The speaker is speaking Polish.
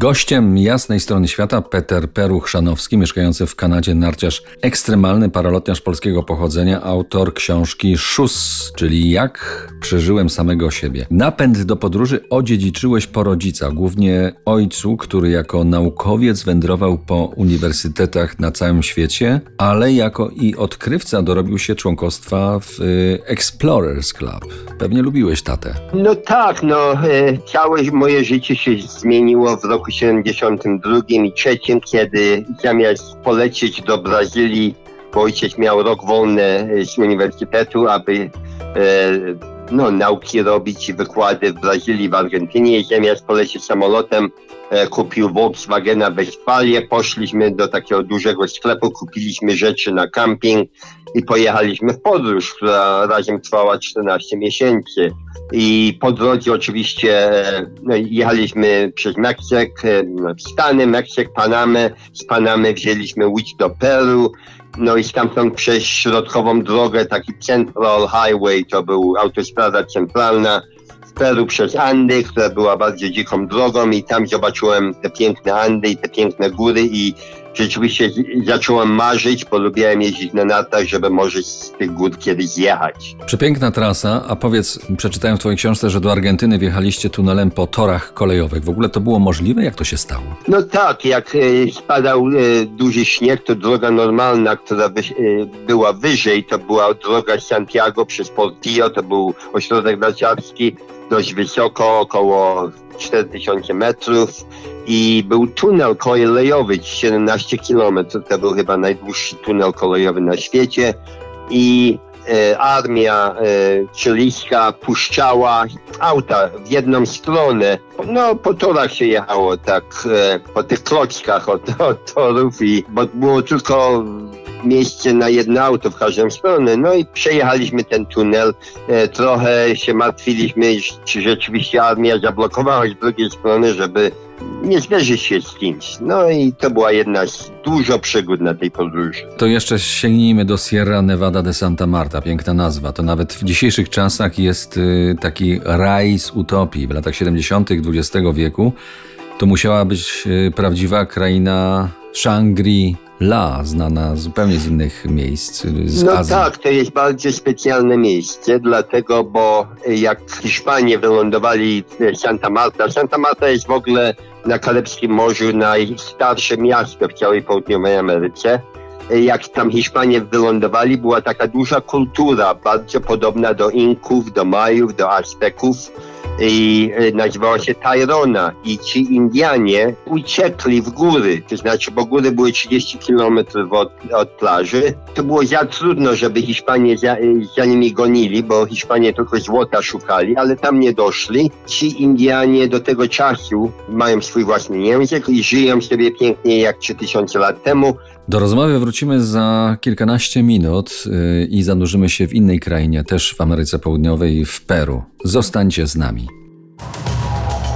Gościem jasnej strony świata Peter Peruch-Szanowski, mieszkający w Kanadzie, narciarz ekstremalny, paralotniarz polskiego pochodzenia, autor książki Szus, czyli Jak przeżyłem samego siebie. Napęd do podróży odziedziczyłeś po rodzicach, głównie ojcu, który jako naukowiec wędrował po uniwersytetach na całym świecie, ale jako i odkrywca dorobił się członkostwa w y, Explorers Club. Pewnie lubiłeś tatę. No tak, no e, całe moje życie się zmieniło w roku 72 i 3, kiedy zamiast polecieć do Brazylii, bo ojciec miał rok wolny z uniwersytetu, aby e, no, nauki robić i wykłady w Brazylii, w Argentynie, zamiast polecieć samolotem, kupił Volkswagena Westfalię, poszliśmy do takiego dużego sklepu, kupiliśmy rzeczy na camping i pojechaliśmy w podróż, która razem trwała 14 miesięcy. I po drodze oczywiście e, jechaliśmy przez Meksyk, e, Stany, Meksyk, Panamę. Z Panamy wzięliśmy łódź do Peru. No i stamtąd przez środkową drogę, taki Central Highway, to był autostrada centralna Peru przez Andy, która była bardzo dziką drogą i tam zobaczyłem te piękne Andy i te piękne góry i rzeczywiście zacząłem marzyć, bo lubiłem jeździć na nartach, żeby może z tych gór kiedyś zjechać. Przepiękna trasa, a powiedz, przeczytałem w twojej książce, że do Argentyny wjechaliście tunelem po torach kolejowych. W ogóle to było możliwe? Jak to się stało? No tak, jak e, spadał e, duży śnieg, to droga normalna, która e, była wyżej, to była droga Santiago przez Portillo, to był ośrodek narciarski, dość wysoko, około 4000 metrów i był tunel kolejowy, 17 kilometrów, to był chyba najdłuższy tunel kolejowy na świecie i e, armia e, puszczała auta w jedną stronę. No, po torach się jechało, tak, e, po tych klockach od, od torów i bo było tylko miejsce na jedno auto w każdą stronę. No i przejechaliśmy ten tunel. E, trochę się martwiliśmy, czy rzeczywiście armia zablokowała z drugiej strony, żeby nie zderzyć się z kimś. No i to była jedna z dużo przygód na tej podróży. To jeszcze sięgnijmy do Sierra Nevada de Santa Marta. Piękna nazwa. To nawet w dzisiejszych czasach jest y, taki raj z utopii. W latach 70. XX wieku to musiała być y, prawdziwa kraina Shangri-La, znana zupełnie z innych miejsc, z No Azji. tak, to jest bardzo specjalne miejsce, dlatego, bo jak Hiszpanie wylądowali w Santa Marta, Santa Marta jest w ogóle na Karibskim Morzu najstarsze miasto w całej południowej Ameryce. Jak tam Hiszpanie wylądowali, była taka duża kultura, bardzo podobna do Inków, do Majów, do Azteków i e, nazywała się Tyrona i ci Indianie uciekli w góry, to znaczy, bo góry były 30 kilometrów od, od plaży. To było za trudno, żeby Hiszpanie za, e, za nimi gonili, bo Hiszpanie tylko złota szukali, ale tam nie doszli. Ci Indianie do tego czasu mają swój własny język i żyją sobie pięknie jak 3000 lat temu. Do rozmowy wrócimy za kilkanaście minut y, i zanurzymy się w innej krainie, też w Ameryce Południowej, w Peru. Zostańcie z nami.